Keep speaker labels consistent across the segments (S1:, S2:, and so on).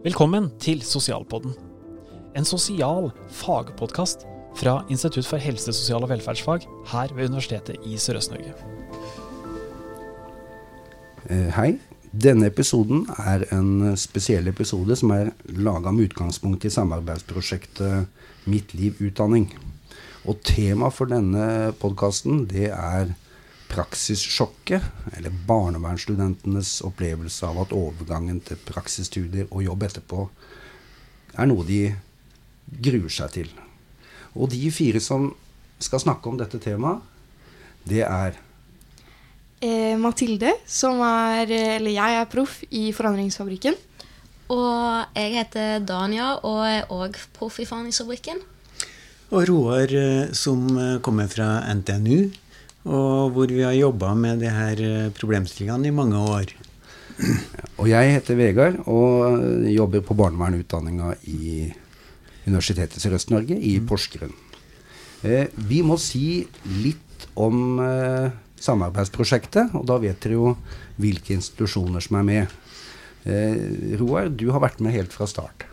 S1: Velkommen til Sosialpodden. En sosial fagpodkast fra Institutt for helse, sosial og velferdsfag her ved Universitetet i Sørøst-Norge.
S2: Eh, Hei. Denne episoden er en spesiell episode som er laga med utgangspunkt i samarbeidsprosjektet Mitt liv utdanning. Og tema for denne podkasten det er praksissjokket, eller barnevernsstudentenes opplevelse av at overgangen til praksisstudier og jobb etterpå er noe de gruer seg til. Og de fire som skal snakke om dette temaet, det er
S3: Eh, Mathilde, som er Eller jeg er proff i Forandringsfabrikken.
S4: Og jeg heter Dania og er òg proff i Forandringsfabrikken.
S5: Og Roar, eh, som eh, kommer fra NTNU, og hvor vi har jobba med de her eh, problemstillingene i mange år.
S2: Og jeg heter Vegard og jobber på barnevernutdanninga i Universitetet i Sørøst-Norge i Porsgrunn. Eh, vi må si litt om eh, samarbeidsprosjektet, og da vet dere jo hvilke institusjoner som er med. Eh, Roar, du har vært med helt fra start.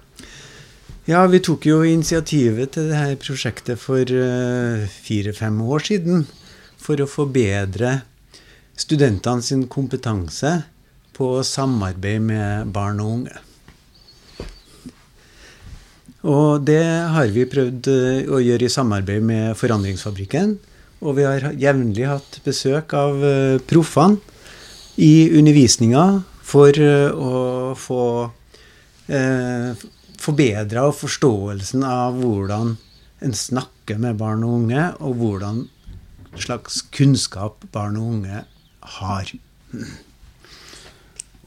S5: Ja, vi tok jo initiativet til det her prosjektet for fire-fem år siden. For å forbedre studentene sin kompetanse på samarbeid med barn og unge. Og det har vi prøvd eh, å gjøre i samarbeid med Forandringsfabrikken. Og vi har jevnlig hatt besøk av eh, proffene i undervisninga for eh, å få eh, forbedra forståelsen av hvordan en snakker med barn og unge, og hvordan slags kunnskap barn og unge har.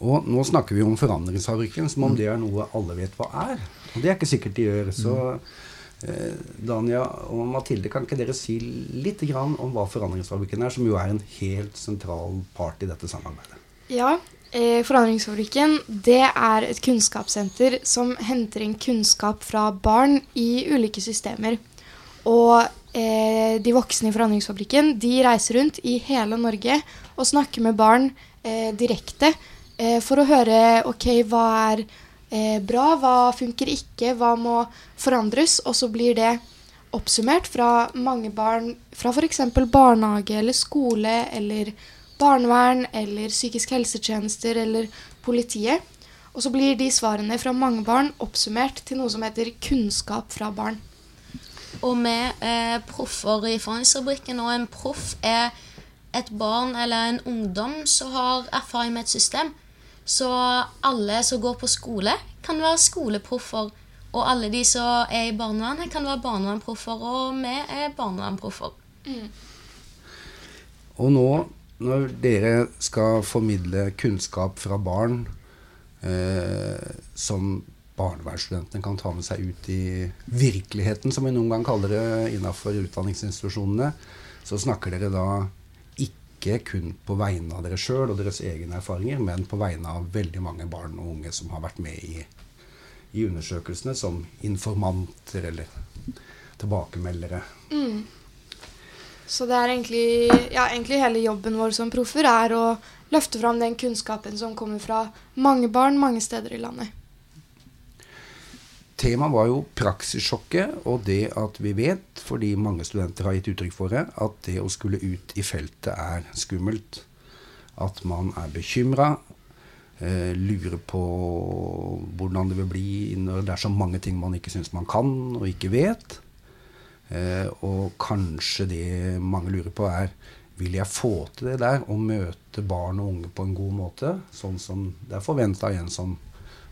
S2: Og nå snakker vi om Forandringsfabrikken som om det er noe alle vet hva er. Og det er ikke sikkert de gjør. Så eh, Dania og Mathilde, kan ikke dere si litt grann om hva Forandringsfabrikken er, som jo er en helt sentral part i dette samarbeidet?
S3: Ja, eh, Forandringsfabrikken det er et kunnskapssenter som henter inn kunnskap fra barn i ulike systemer. Og eh, de voksne i Forandringsfabrikken de reiser rundt i hele Norge og snakker med barn eh, direkte eh, for å høre ok, hva er eh, bra, hva funker ikke, hva må forandres. Og så blir det oppsummert fra mange barn fra f.eks. barnehage eller skole eller barnevern eller psykisk helsetjenester eller politiet. Og så blir de svarene fra mange barn oppsummert til noe som heter kunnskap fra barn.
S4: Og vi er proffer i Forhandlingsfabrikken, og en proff er et barn eller en ungdom som har erfaring med et system. Så alle som går på skole, kan være skoleproffer. Og alle de som er i barnevernet, kan være barnevernproffer. Og vi er barnevernproffer.
S2: Og nå, når dere skal formidle kunnskap fra barn eh, som barnevernsstudentene kan ta med seg ut i virkeligheten, som vi noen gang kaller det innafor utdanningsinstitusjonene, så snakker dere da ikke kun på vegne av dere sjøl og deres egne erfaringer, men på vegne av veldig mange barn og unge som har vært med i, i undersøkelsene som informanter eller tilbakemeldere.
S3: Så det er egentlig, ja, egentlig hele jobben vår som proffer er å løfte fram den kunnskapen som kommer fra mange barn mange steder i landet.
S2: Temaet var jo praksissjokket, og det at vi vet, fordi mange studenter har gitt uttrykk for det, at det å skulle ut i feltet er skummelt. At man er bekymra, eh, lurer på hvordan det vil bli når det er så mange ting man ikke syns man kan og ikke vet. Eh, og kanskje det mange lurer på, er vil jeg få til det der å møte barn og unge på en god måte, sånn som det er forventa av en som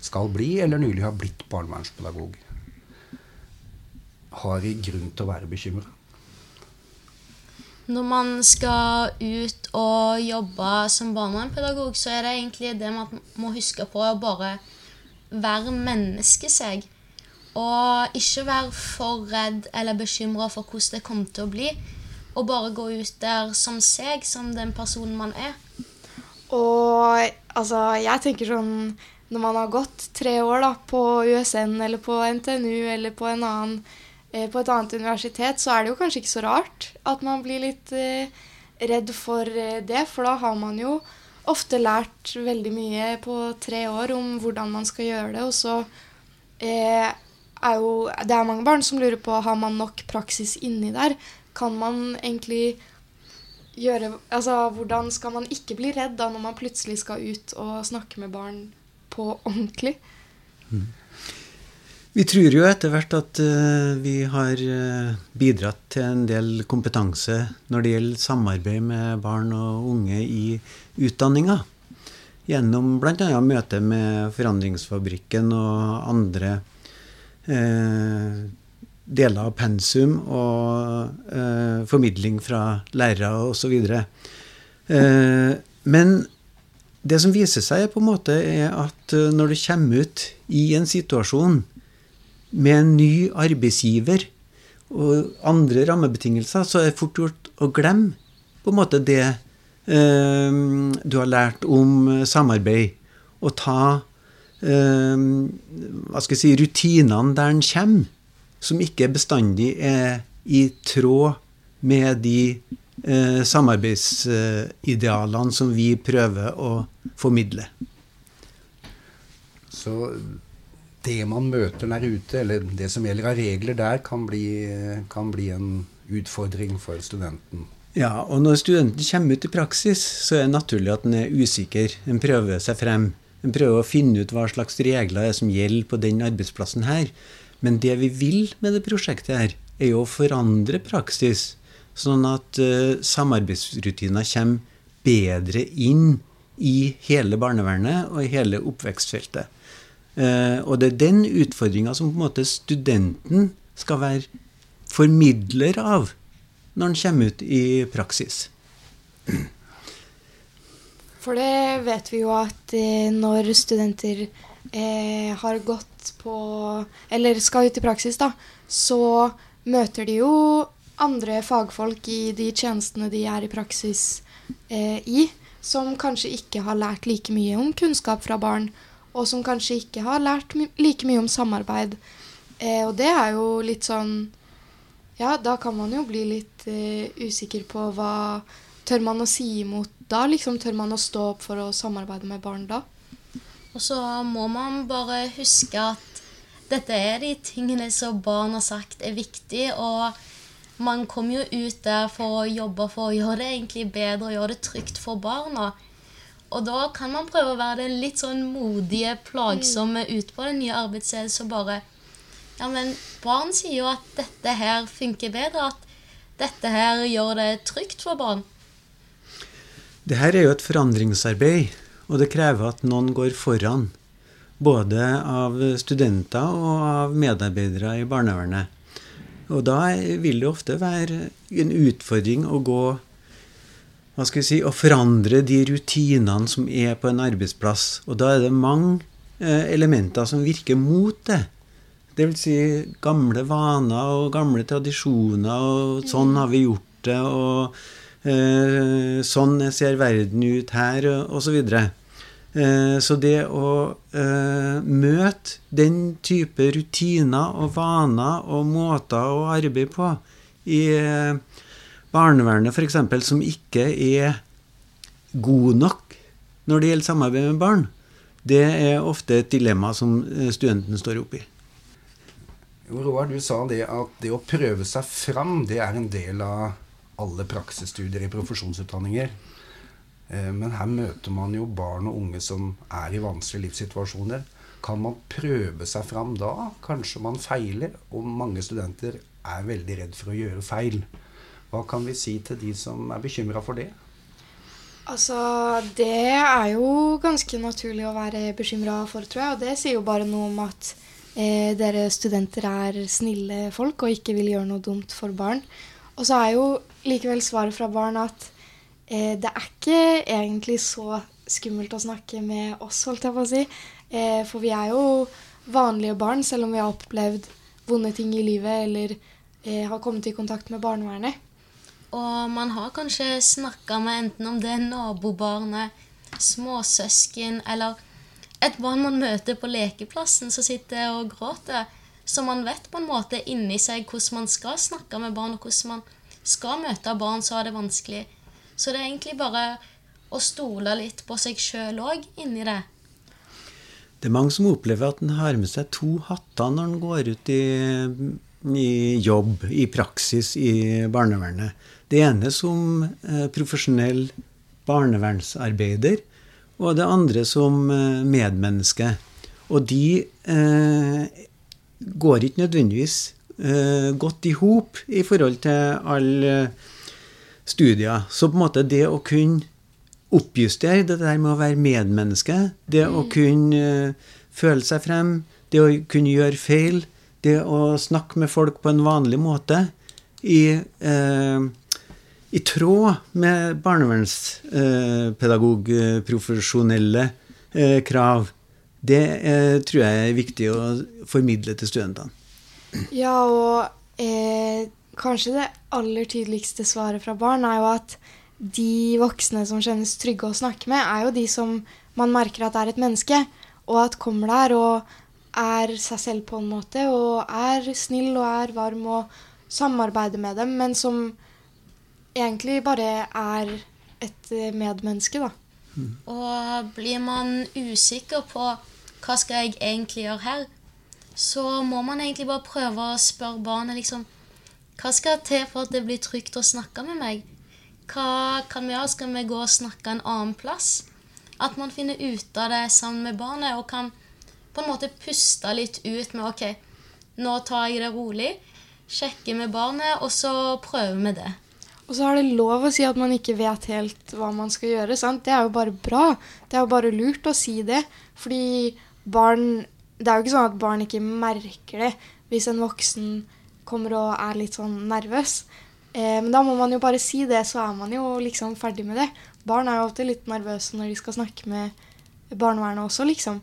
S2: skal bli, eller nylig har blitt barnevernspedagog. Har vi grunn til å være bekymra?
S4: Når man skal ut og jobbe som barnevernspedagog, så er det egentlig det man må huske på å bare være menneske seg. Og ikke være for redd eller bekymra for hvordan det kommer til å bli. Og bare gå ut der som seg, som den personen man er.
S3: Og altså, jeg tenker sånn Når man har gått tre år da, på USN eller på NTNU eller på, en annen, eh, på et annet universitet, så er det jo kanskje ikke så rart at man blir litt eh, redd for eh, det. For da har man jo ofte lært veldig mye på tre år om hvordan man skal gjøre det. Og så eh, er jo Det er mange barn som lurer på har man nok praksis inni der. Kan man egentlig gjøre Altså, hvordan skal man ikke bli redd da når man plutselig skal ut og snakke med barn på ordentlig?
S5: Mm. Vi tror jo etter hvert at uh, vi har uh, bidratt til en del kompetanse når det gjelder samarbeid med barn og unge i utdanninga. Gjennom bl.a. møte med Forandringsfabrikken og andre uh, deler av pensum og formidling fra lærere osv. Eh, men det som viser seg, på en måte er at når du kommer ut i en situasjon med en ny arbeidsgiver og andre rammebetingelser, så er det fort gjort å glemme på en måte det eh, du har lært om samarbeid, og ta eh, hva skal jeg si, rutinene der en kommer, som ikke bestandig er i tråd med de eh, samarbeidsidealene som vi prøver å formidle.
S2: Så det man møter der ute, eller det som gjelder av regler der, kan bli, kan bli en utfordring for studenten.
S5: Ja, og når studenten kommer ut i praksis, så er det naturlig at en er usikker. En prøver seg frem. En prøver å finne ut hva slags regler er som gjelder på den arbeidsplassen her. Men det vi vil med det prosjektet her, er jo å forandre praksis, sånn at uh, samarbeidsrutiner kommer bedre inn i hele barnevernet og i hele oppvekstfeltet. Uh, og det er den utfordringa som på en måte studenten skal være formidler av når han kommer ut i praksis.
S3: For det vet vi jo at eh, når studenter eh, har gått på Eller skal ut i praksis, da, så møter de jo andre fagfolk i de tjenestene de er i praksis eh, i, som kanskje ikke har lært like mye om kunnskap fra barn og som kanskje ikke har lært my like mye om samarbeid. Eh, og det er jo litt sånn Ja, da kan man jo bli litt eh, usikker på hva Tør man å si imot da? Liksom Tør man å stå opp for å samarbeide med barn da?
S4: Og så må man bare huske at dette er de tingene som barn har sagt er viktig, og man kommer jo ut der for å jobbe for å gjøre det egentlig bedre og gjøre det trygt for barna. Og da kan man prøve å være den litt sånn modige, plagsomme ut ute på den nye arbeidsstedet som bare Ja, men barn sier jo at dette her funker bedre, at dette her gjør det trygt for barn.
S5: Det her er jo et forandringsarbeid, og det krever at noen går foran. Både av studenter og av medarbeidere i barnevernet. Og da vil det ofte være en utfordring å gå hva skal si, å forandre de rutinene som er på en arbeidsplass. Og da er det mange eh, elementer som virker mot det. Det vil si gamle vaner og gamle tradisjoner, og sånn har vi gjort det, og eh, sånn ser verden ut her, og osv. Eh, så det å eh, møte den type rutiner og vaner og måter å arbeide på i eh, barnevernet f.eks. som ikke er god nok når det gjelder samarbeid med barn, det er ofte et dilemma som eh, studenten står oppi.
S2: Roar, du sa det at det å prøve seg fram, det er en del av alle praksisstudier i profesjonsutdanninger. Eh, men her møter man jo barn og unge som er i vanskelige livssituasjoner. Kan man prøve seg fram da? Kanskje man feiler, og mange studenter er veldig redd for å gjøre feil. Hva kan vi si til de som er bekymra for det?
S3: Altså, Det er jo ganske naturlig å være bekymra for, tror jeg. Og det sier jo bare noe om at eh, dere studenter er snille folk og ikke vil gjøre noe dumt for barn. Og så er jo likevel svaret fra barn at det er ikke egentlig så skummelt å snakke med oss, holdt jeg på å si. Eh, for vi er jo vanlige barn, selv om vi har opplevd vonde ting i livet eller eh, har kommet i kontakt med barnevernet.
S4: Og man har kanskje snakka med enten om det er nabobarnet, småsøsken eller et barn man møter på lekeplassen som sitter og gråter. Så man vet på en måte inni seg hvordan man skal snakke med barn, og hvordan man skal møte barn som har det vanskelig. Så det er egentlig bare å stole litt på seg sjøl òg inni det.
S5: Det er mange som opplever at en har med seg to hatter når en går ut i, i jobb, i praksis i barnevernet. Det ene som eh, profesjonell barnevernsarbeider, og det andre som eh, medmenneske. Og de eh, går ikke nødvendigvis eh, godt i hop i forhold til alle studier. Så på en måte det å kunne oppjustere det der med å være medmenneske, det å kunne uh, føle seg frem, det å kunne gjøre feil, det å snakke med folk på en vanlig måte, i, eh, i tråd med barnevernspedagogprofesjonelle eh, krav, det tror jeg er viktig å formidle til studentene.
S3: Ja, og eh, kanskje det aller tydeligste svaret fra barn er jo at de voksne som kjennes trygge å snakke med, er jo de som man merker at er et menneske, og at kommer der og er seg selv på en måte, og er snill og er varm og samarbeider med dem, men som egentlig bare er et eh, medmenneske, da.
S4: Mm. Og blir man usikker på hva skal jeg egentlig gjøre her, så må man egentlig bare prøve å spørre barnet liksom Hva skal til for at det blir trygt å snakke med meg? Hva kan vi gjøre? Skal vi gå og snakke en annen plass? At man finner ut av det sammen med barnet og kan på en måte puste litt ut med OK, nå tar jeg det rolig, sjekker med barnet, og så prøver vi det.
S3: Og så er det lov å si at man ikke vet helt hva man skal gjøre. sant? Det er jo bare bra. Det er jo bare lurt å si det. Fordi barn Det er jo ikke sånn at barn ikke merker det hvis en voksen kommer og er litt sånn nervøs. Eh, men da må man jo bare si det, så er man jo liksom ferdig med det. Barn er jo alltid litt nervøse når de skal snakke med barnevernet også, liksom.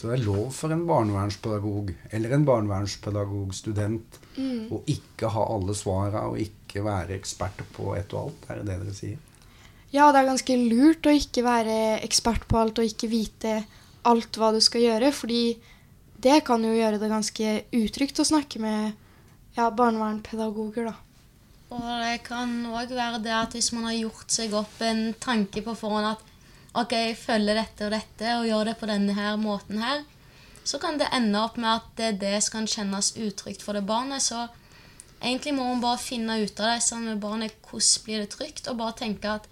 S2: Så det er lov for en barnevernspedagog eller en barnevernspedagogstudent mm. å ikke ha alle svara og ikke være ekspert på ett og alt. Er det det dere sier?
S3: Ja, det er ganske lurt å ikke være ekspert på alt og ikke vite alt hva du skal gjøre, fordi det kan jo gjøre det ganske utrygt å snakke med ja, barnevernpedagoger, da.
S4: Og det kan òg være det at hvis man har gjort seg opp en tanke på forhånd at OK, jeg følger dette og dette og gjør det på denne her måten her, så kan det ende opp med at det er det som kan kjennes utrygt for det barnet. Så egentlig må man bare finne ut av det sammen med barnet. Hvordan blir det trygt? Og bare tenke at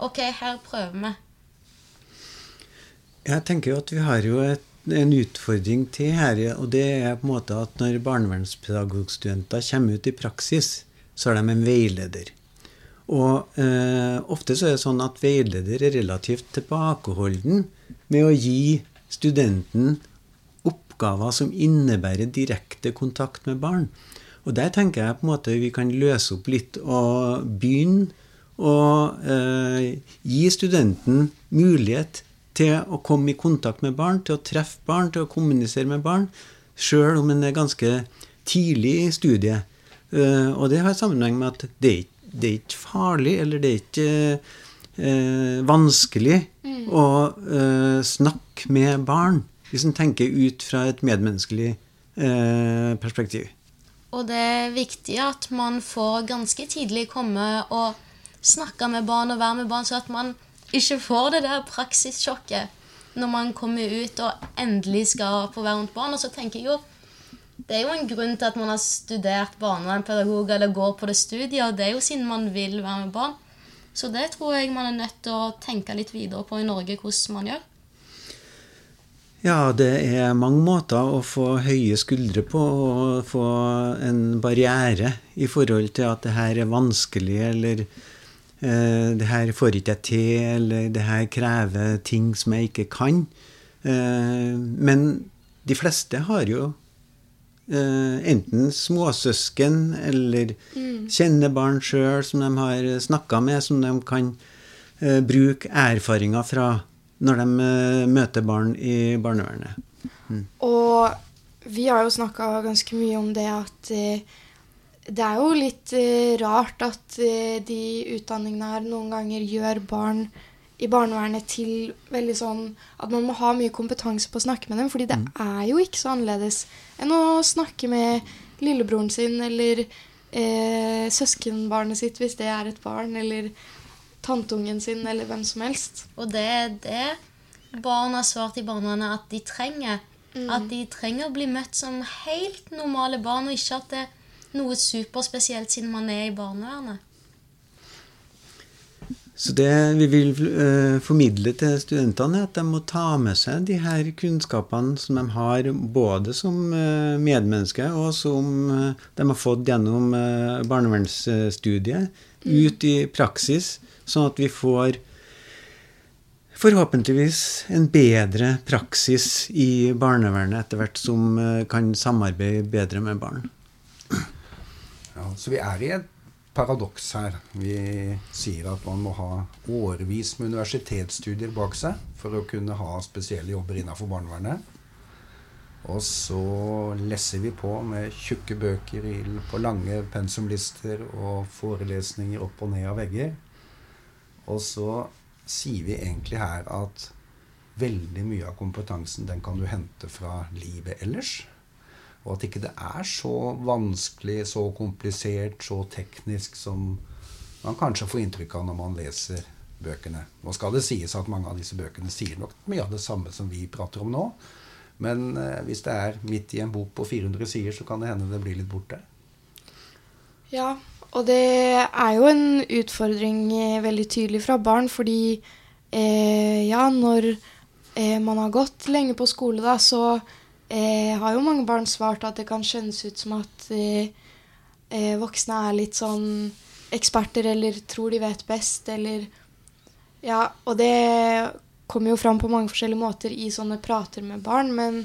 S4: OK, her prøver vi.
S5: Jeg tenker jo at vi har jo et, en utfordring til her. Og det er på en måte at når barnevernspedagogstudenter kommer ut i praksis, så har de en veileder. Og eh, ofte så er det sånn at veileder er relativt tilbakeholden med å gi studenten oppgaver som innebærer direkte kontakt med barn. Og der tenker jeg på en måte vi kan løse opp litt og begynne å eh, gi studenten mulighet til å komme i kontakt med barn, til å treffe barn, til å kommunisere med barn, sjøl om en er ganske tidlig i studiet. Uh, og det har sammenheng med at det, det er ikke farlig, eller det er ikke eh, vanskelig mm. å eh, snakke med barn, hvis en tenker ut fra et medmenneskelig perspektiv.
S4: Og det er viktig at man får ganske tidlig komme og snakke med barn og være med barn, så at man ikke får det der praksissjokket når man kommer ut og endelig skal få være rundt barn. Og så tenker jeg jo det er jo en grunn til at man har studert barnevernspedagog eller går på det studiet, og det er jo siden man vil være med barn. Så det tror jeg man er nødt til å tenke litt videre på i Norge, hvordan man gjør.
S5: Ja, det er mange måter å få høye skuldre på og få en barriere i forhold til at det her er vanskelig, eller det her får ikke jeg til, eller det her krever ting som jeg ikke kan. Eh, men de fleste har jo Uh, enten småsøsken eller mm. kjenner barn sjøl som de har snakka med, som de kan bruke erfaringer fra når de møter barn i barnevernet.
S3: Mm. Og vi har jo snakka ganske mye om det at det er jo litt rart at de utdanningene her noen ganger gjør barn i barnevernet til veldig sånn at man må ha mye kompetanse på å snakke med dem. fordi det mm. er jo ikke så annerledes enn å snakke med lillebroren sin eller eh, søskenbarnet sitt hvis det er et barn, eller tanteungen sin eller hvem som helst.
S4: Og det er det barn har svart i barnevernet at de trenger. At de trenger å bli møtt som helt normale barn, og ikke at det er noe superspesielt siden man er i barnevernet.
S5: Så det vi vil uh, formidle til studentene, er at de må ta med seg de her kunnskapene som de har både som uh, medmenneske og som uh, de har fått gjennom barnevernsstudiet, ut i praksis, sånn at vi får forhåpentligvis en bedre praksis i barnevernet etter hvert som kan samarbeide bedre med barn.
S2: Ja, så vi er i et paradoks her. Vi sier at man må ha årevis med universitetsstudier bak seg for å kunne ha spesielle jobber innenfor barnevernet. Og så lesser vi på med tjukke bøker på lange pensumlister og forelesninger opp og ned av vegger. Og så sier vi egentlig her at veldig mye av kompetansen den kan du hente fra livet ellers. Og at ikke det er så vanskelig, så komplisert, så teknisk som man kanskje får inntrykk av når man leser bøkene. Nå skal det sies at mange av disse bøkene sier nok mye av det samme som vi prater om nå. Men eh, hvis det er midt i en bok på 400 sider, så kan det hende det blir litt borte.
S3: Ja, og det er jo en utfordring eh, veldig tydelig fra barn, fordi eh, ja, når eh, man har gått lenge på skole, da, så eh, har jo mange barn svart at det kan skjønnes ut som at eh, eh, voksne er litt sånn eksperter eller tror de vet best, eller Ja, og det kommer jo fram på mange forskjellige måter i sånne prater med barn, men,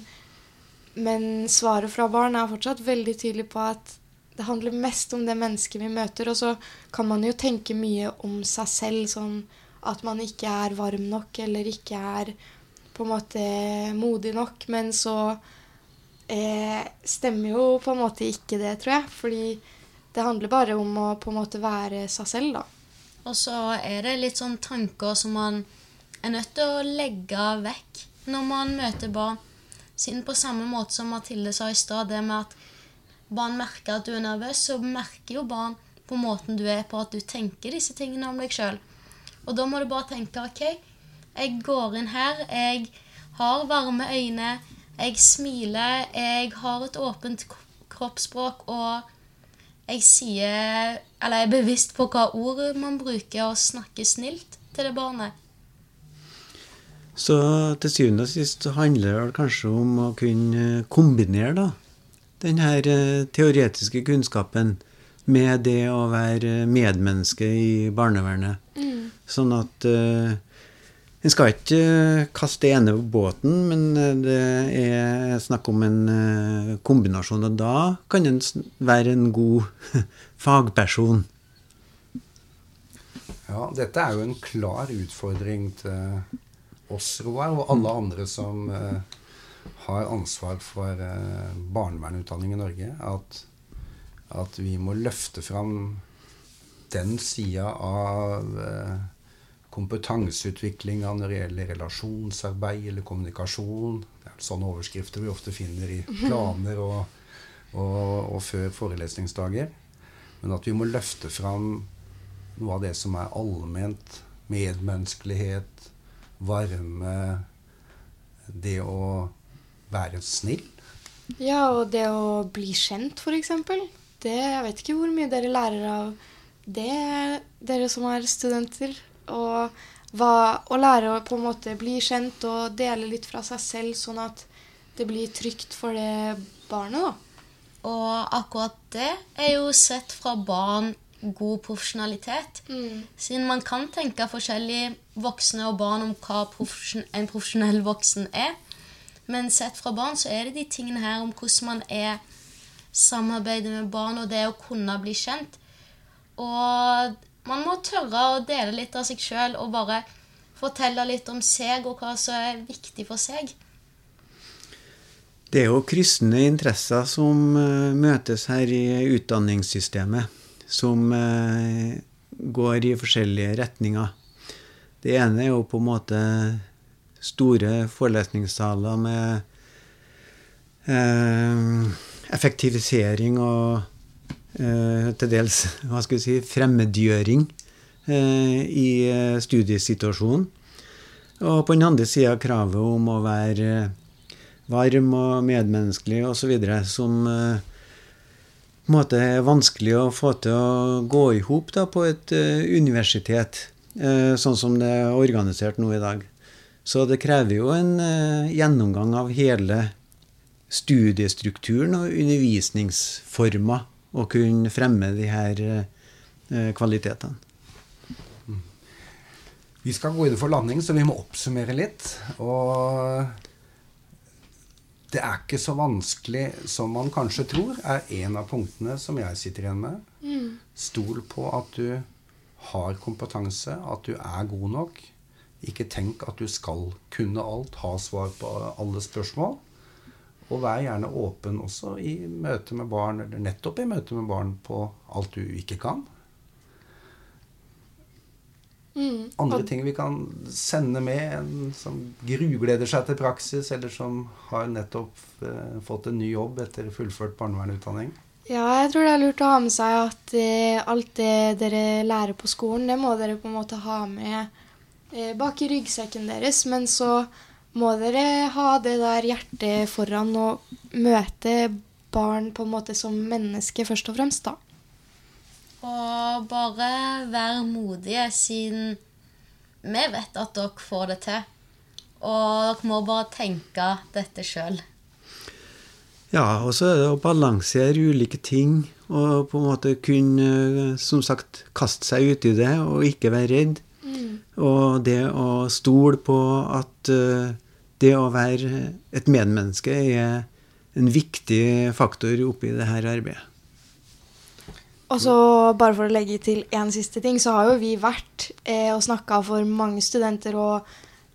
S3: men svaret fra barn er fortsatt veldig tydelig på at det handler mest om det mennesket vi møter. Og så kan man jo tenke mye om seg selv, sånn at man ikke er varm nok eller ikke er på en måte modig nok. Men så eh, stemmer jo på en måte ikke det, tror jeg. Fordi det handler bare om å på en måte være seg selv, da.
S4: Og så er det litt sånn tanker som man er nødt til å legge vekk når man møter barn. Siden på samme måte som Mathilde sa i stad, det med at barn merker at du er nervøs, så merker jo barn på måten du er på, at du tenker disse tingene om deg sjøl. Og da må du bare tenke OK, jeg går inn her, jeg har varme øyne, jeg smiler, jeg har et åpent kroppsspråk, og jeg sier Eller jeg er bevisst på hva ord man bruker, og snakker snilt til det barnet.
S5: Så til syvende og sist handler det kanskje om å kunne kombinere da, den her eh, teoretiske kunnskapen med det å være medmenneske i barnevernet. Sånn at eh, en skal ikke eh, kaste ene på båten, men eh, det er snakk om en eh, kombinasjon. Og da kan en være en god fagperson.
S2: Ja, dette er jo en klar utfordring til oss, Roar, og alle andre som har ansvar for barnevernutdanning i Norge, at, at vi må løfte fram den sida av kompetanseutviklinga når det gjelder relasjonsarbeid eller kommunikasjon. Det er sånne overskrifter vi ofte finner i planer og, og, og før forelesningsdager. Men at vi må løfte fram noe av det som er allment. Medmenneskelighet, varme, det å være snill.
S3: Ja, og det å bli kjent, f.eks. Det Jeg vet ikke hvor mye dere lærer av det, dere som er studenter. Og hva, og lære å på en måte bli kjent og dele litt fra seg selv, sånn at det blir trygt for det barnet, da.
S4: Og akkurat det er jo sett fra barn god profesjonalitet. Siden man kan tenke forskjellig voksne og barn om hva profesjon- en profesjonell voksen er. Men sett fra barn så er det de tingene her om hvordan man er samarbeidet med barn og det å kunne bli kjent. Og man må tørre å dele litt av seg sjøl og bare fortelle litt om seg og hva som er viktig for seg.
S5: Det er jo kryssende interesser som eh, møtes her i utdanningssystemet, som eh, går i forskjellige retninger. Det ene er jo på en måte store forelesningssaler med eh, effektivisering og til dels hva skal vi si, fremmedgjøring eh, i eh, studiesituasjonen. Og på den andre sida kravet om å være eh, varm og medmenneskelig osv. som eh, på en måte er vanskelig å få til å gå i hop på et eh, universitet, eh, sånn som det er organisert nå i dag. Så det krever jo en eh, gjennomgang av hele studiestrukturen og undervisningsformer å kunne fremme de her eh, kvalitetene.
S2: Vi skal gå inn for landing, så vi må oppsummere litt. Og det er ikke så vanskelig som man kanskje tror, er en av punktene som jeg sitter igjen med. Stol på at du har kompetanse, at du er god nok. Ikke tenk at du skal kunne alt, ha svar på alle spørsmål. Og vær gjerne åpen også i møte med barn, eller nettopp i møte med barn, på alt du ikke kan.
S3: Mm.
S2: Andre ting vi kan sende med, en som grugleder seg til praksis, eller som har nettopp eh, fått en ny jobb etter fullført barnevernutdanning.
S3: Ja, jeg tror det er lurt å ha med seg at eh, alt det dere lærer på skolen, det må dere på en måte ha med eh, bak i ryggsekken deres. Men så må dere ha det der hjertet foran og møte barn på en måte som menneske først og fremst, da.
S4: Og bare være modige, siden vi vet at dere får det til. Og dere må bare tenke dette sjøl.
S5: Ja, og så er det å balansere ulike ting og på en måte kunne, som sagt, kaste seg ut i det og ikke være redd. Og det å stole på at eh, det å være et medmenneske er en viktig faktor oppi det her arbeidet.
S3: Og så bare for å legge til én siste ting, så har jo vi vært eh, og snakka for mange studenter. Og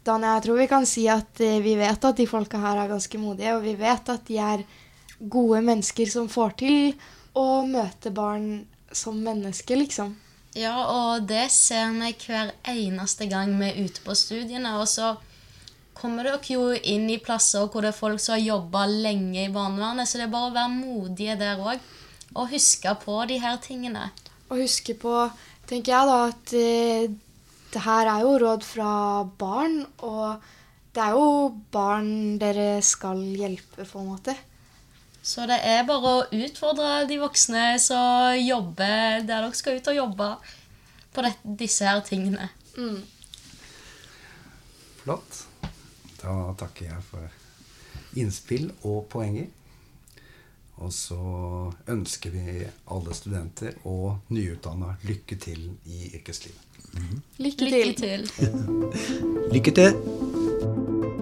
S3: Dan, jeg tror vi kan si at eh, vi vet at de folka her er ganske modige. Og vi vet at de er gode mennesker som får til å møte barn som mennesker, liksom.
S4: Ja, og det ser vi hver eneste gang vi er ute på studiene. Og så kommer dere jo inn i plasser hvor det er folk som har jobba lenge i barnevernet, så det er bare å være modige der òg. Og huske på de her tingene.
S3: Og huske på, tenker jeg da, at eh, det her er jo råd fra barn. Og det er jo barn dere skal hjelpe, på en måte.
S4: Så det er bare å utfordre de voksne som jobber der dere skal ut og jobbe på det, disse her tingene.
S2: Flott. Da takker jeg for innspill og poenger. Og så ønsker vi alle studenter og nyutdanna lykke til i yrkeslivet.
S3: Lykke
S4: Lykke
S3: til.
S4: til.
S5: Lykke til!